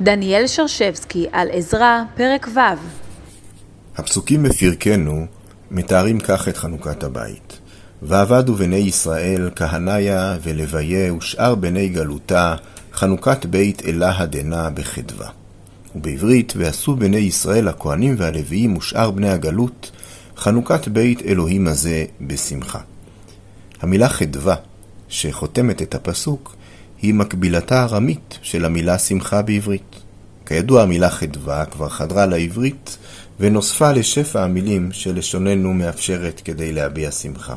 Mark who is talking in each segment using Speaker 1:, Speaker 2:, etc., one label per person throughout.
Speaker 1: דניאל שרשבסקי על עזרא, פרק ו'
Speaker 2: הפסוקים בפרקנו מתארים כך את חנוכת הבית. ועבדו בני ישראל, כהניה ולוויה ושאר בני גלותה, חנוכת בית אלה הדנה בחדווה. ובעברית, ועשו בני ישראל הכהנים והלוויים ושאר בני הגלות, חנוכת בית אלוהים הזה בשמחה. המילה חדווה, שחותמת את הפסוק, היא מקבילתה הארמית של המילה שמחה בעברית. כידוע, המילה חדווה כבר חדרה לעברית ונוספה לשפע המילים שלשוננו מאפשרת כדי להביע שמחה.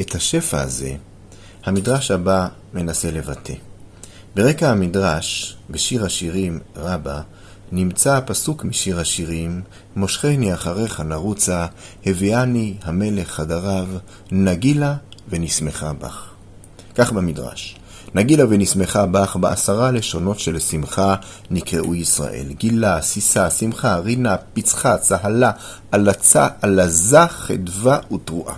Speaker 2: את השפע הזה, המדרש הבא מנסה לבטא. ברקע המדרש, בשיר השירים רבה, נמצא הפסוק משיר השירים, מושכני אחריך נרוצה, הביאני המלך חדריו, נגילה ונשמחה בך. כך במדרש. נגילה ונשמחה בך בעשרה לשונות של שמחה נקראו ישראל. גילה, סיסה, שמחה, רינה, פצחה, צהלה, עלצה, עלזה, חדווה ותרועה.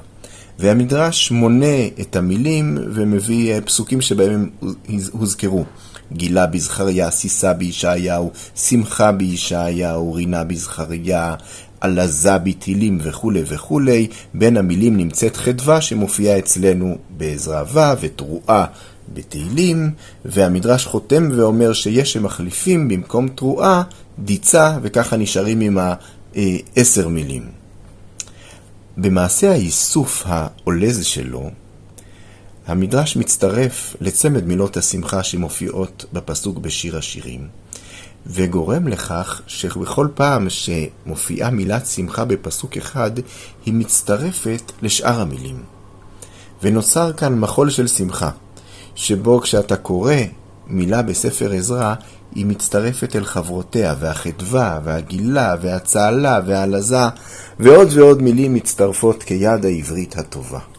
Speaker 2: והמדרש מונה את המילים ומביא אה, פסוקים שבהם הם הוזכרו. גילה בזכריה, סיסה בישעיהו, שמחה בישעיהו, רינה בזכריה, עלזה בתהילים וכולי וכולי. בין המילים נמצאת חדווה שמופיעה אצלנו בעזרא ו' ותרועה בתהילים, והמדרש חותם ואומר שיש שמחליפים במקום תרועה דיצה, וככה נשארים עם העשר מילים. במעשה האיסוף העולז שלו, המדרש מצטרף לצמד מילות השמחה שמופיעות בפסוק בשיר השירים, וגורם לכך שבכל פעם שמופיעה מילת שמחה בפסוק אחד, היא מצטרפת לשאר המילים. ונוצר כאן מחול של שמחה, שבו כשאתה קורא מילה בספר עזרא, היא מצטרפת אל חברותיה, והחדווה, והגילה, והצהלה, והעלזה, ועוד ועוד מילים מצטרפות כיד העברית הטובה.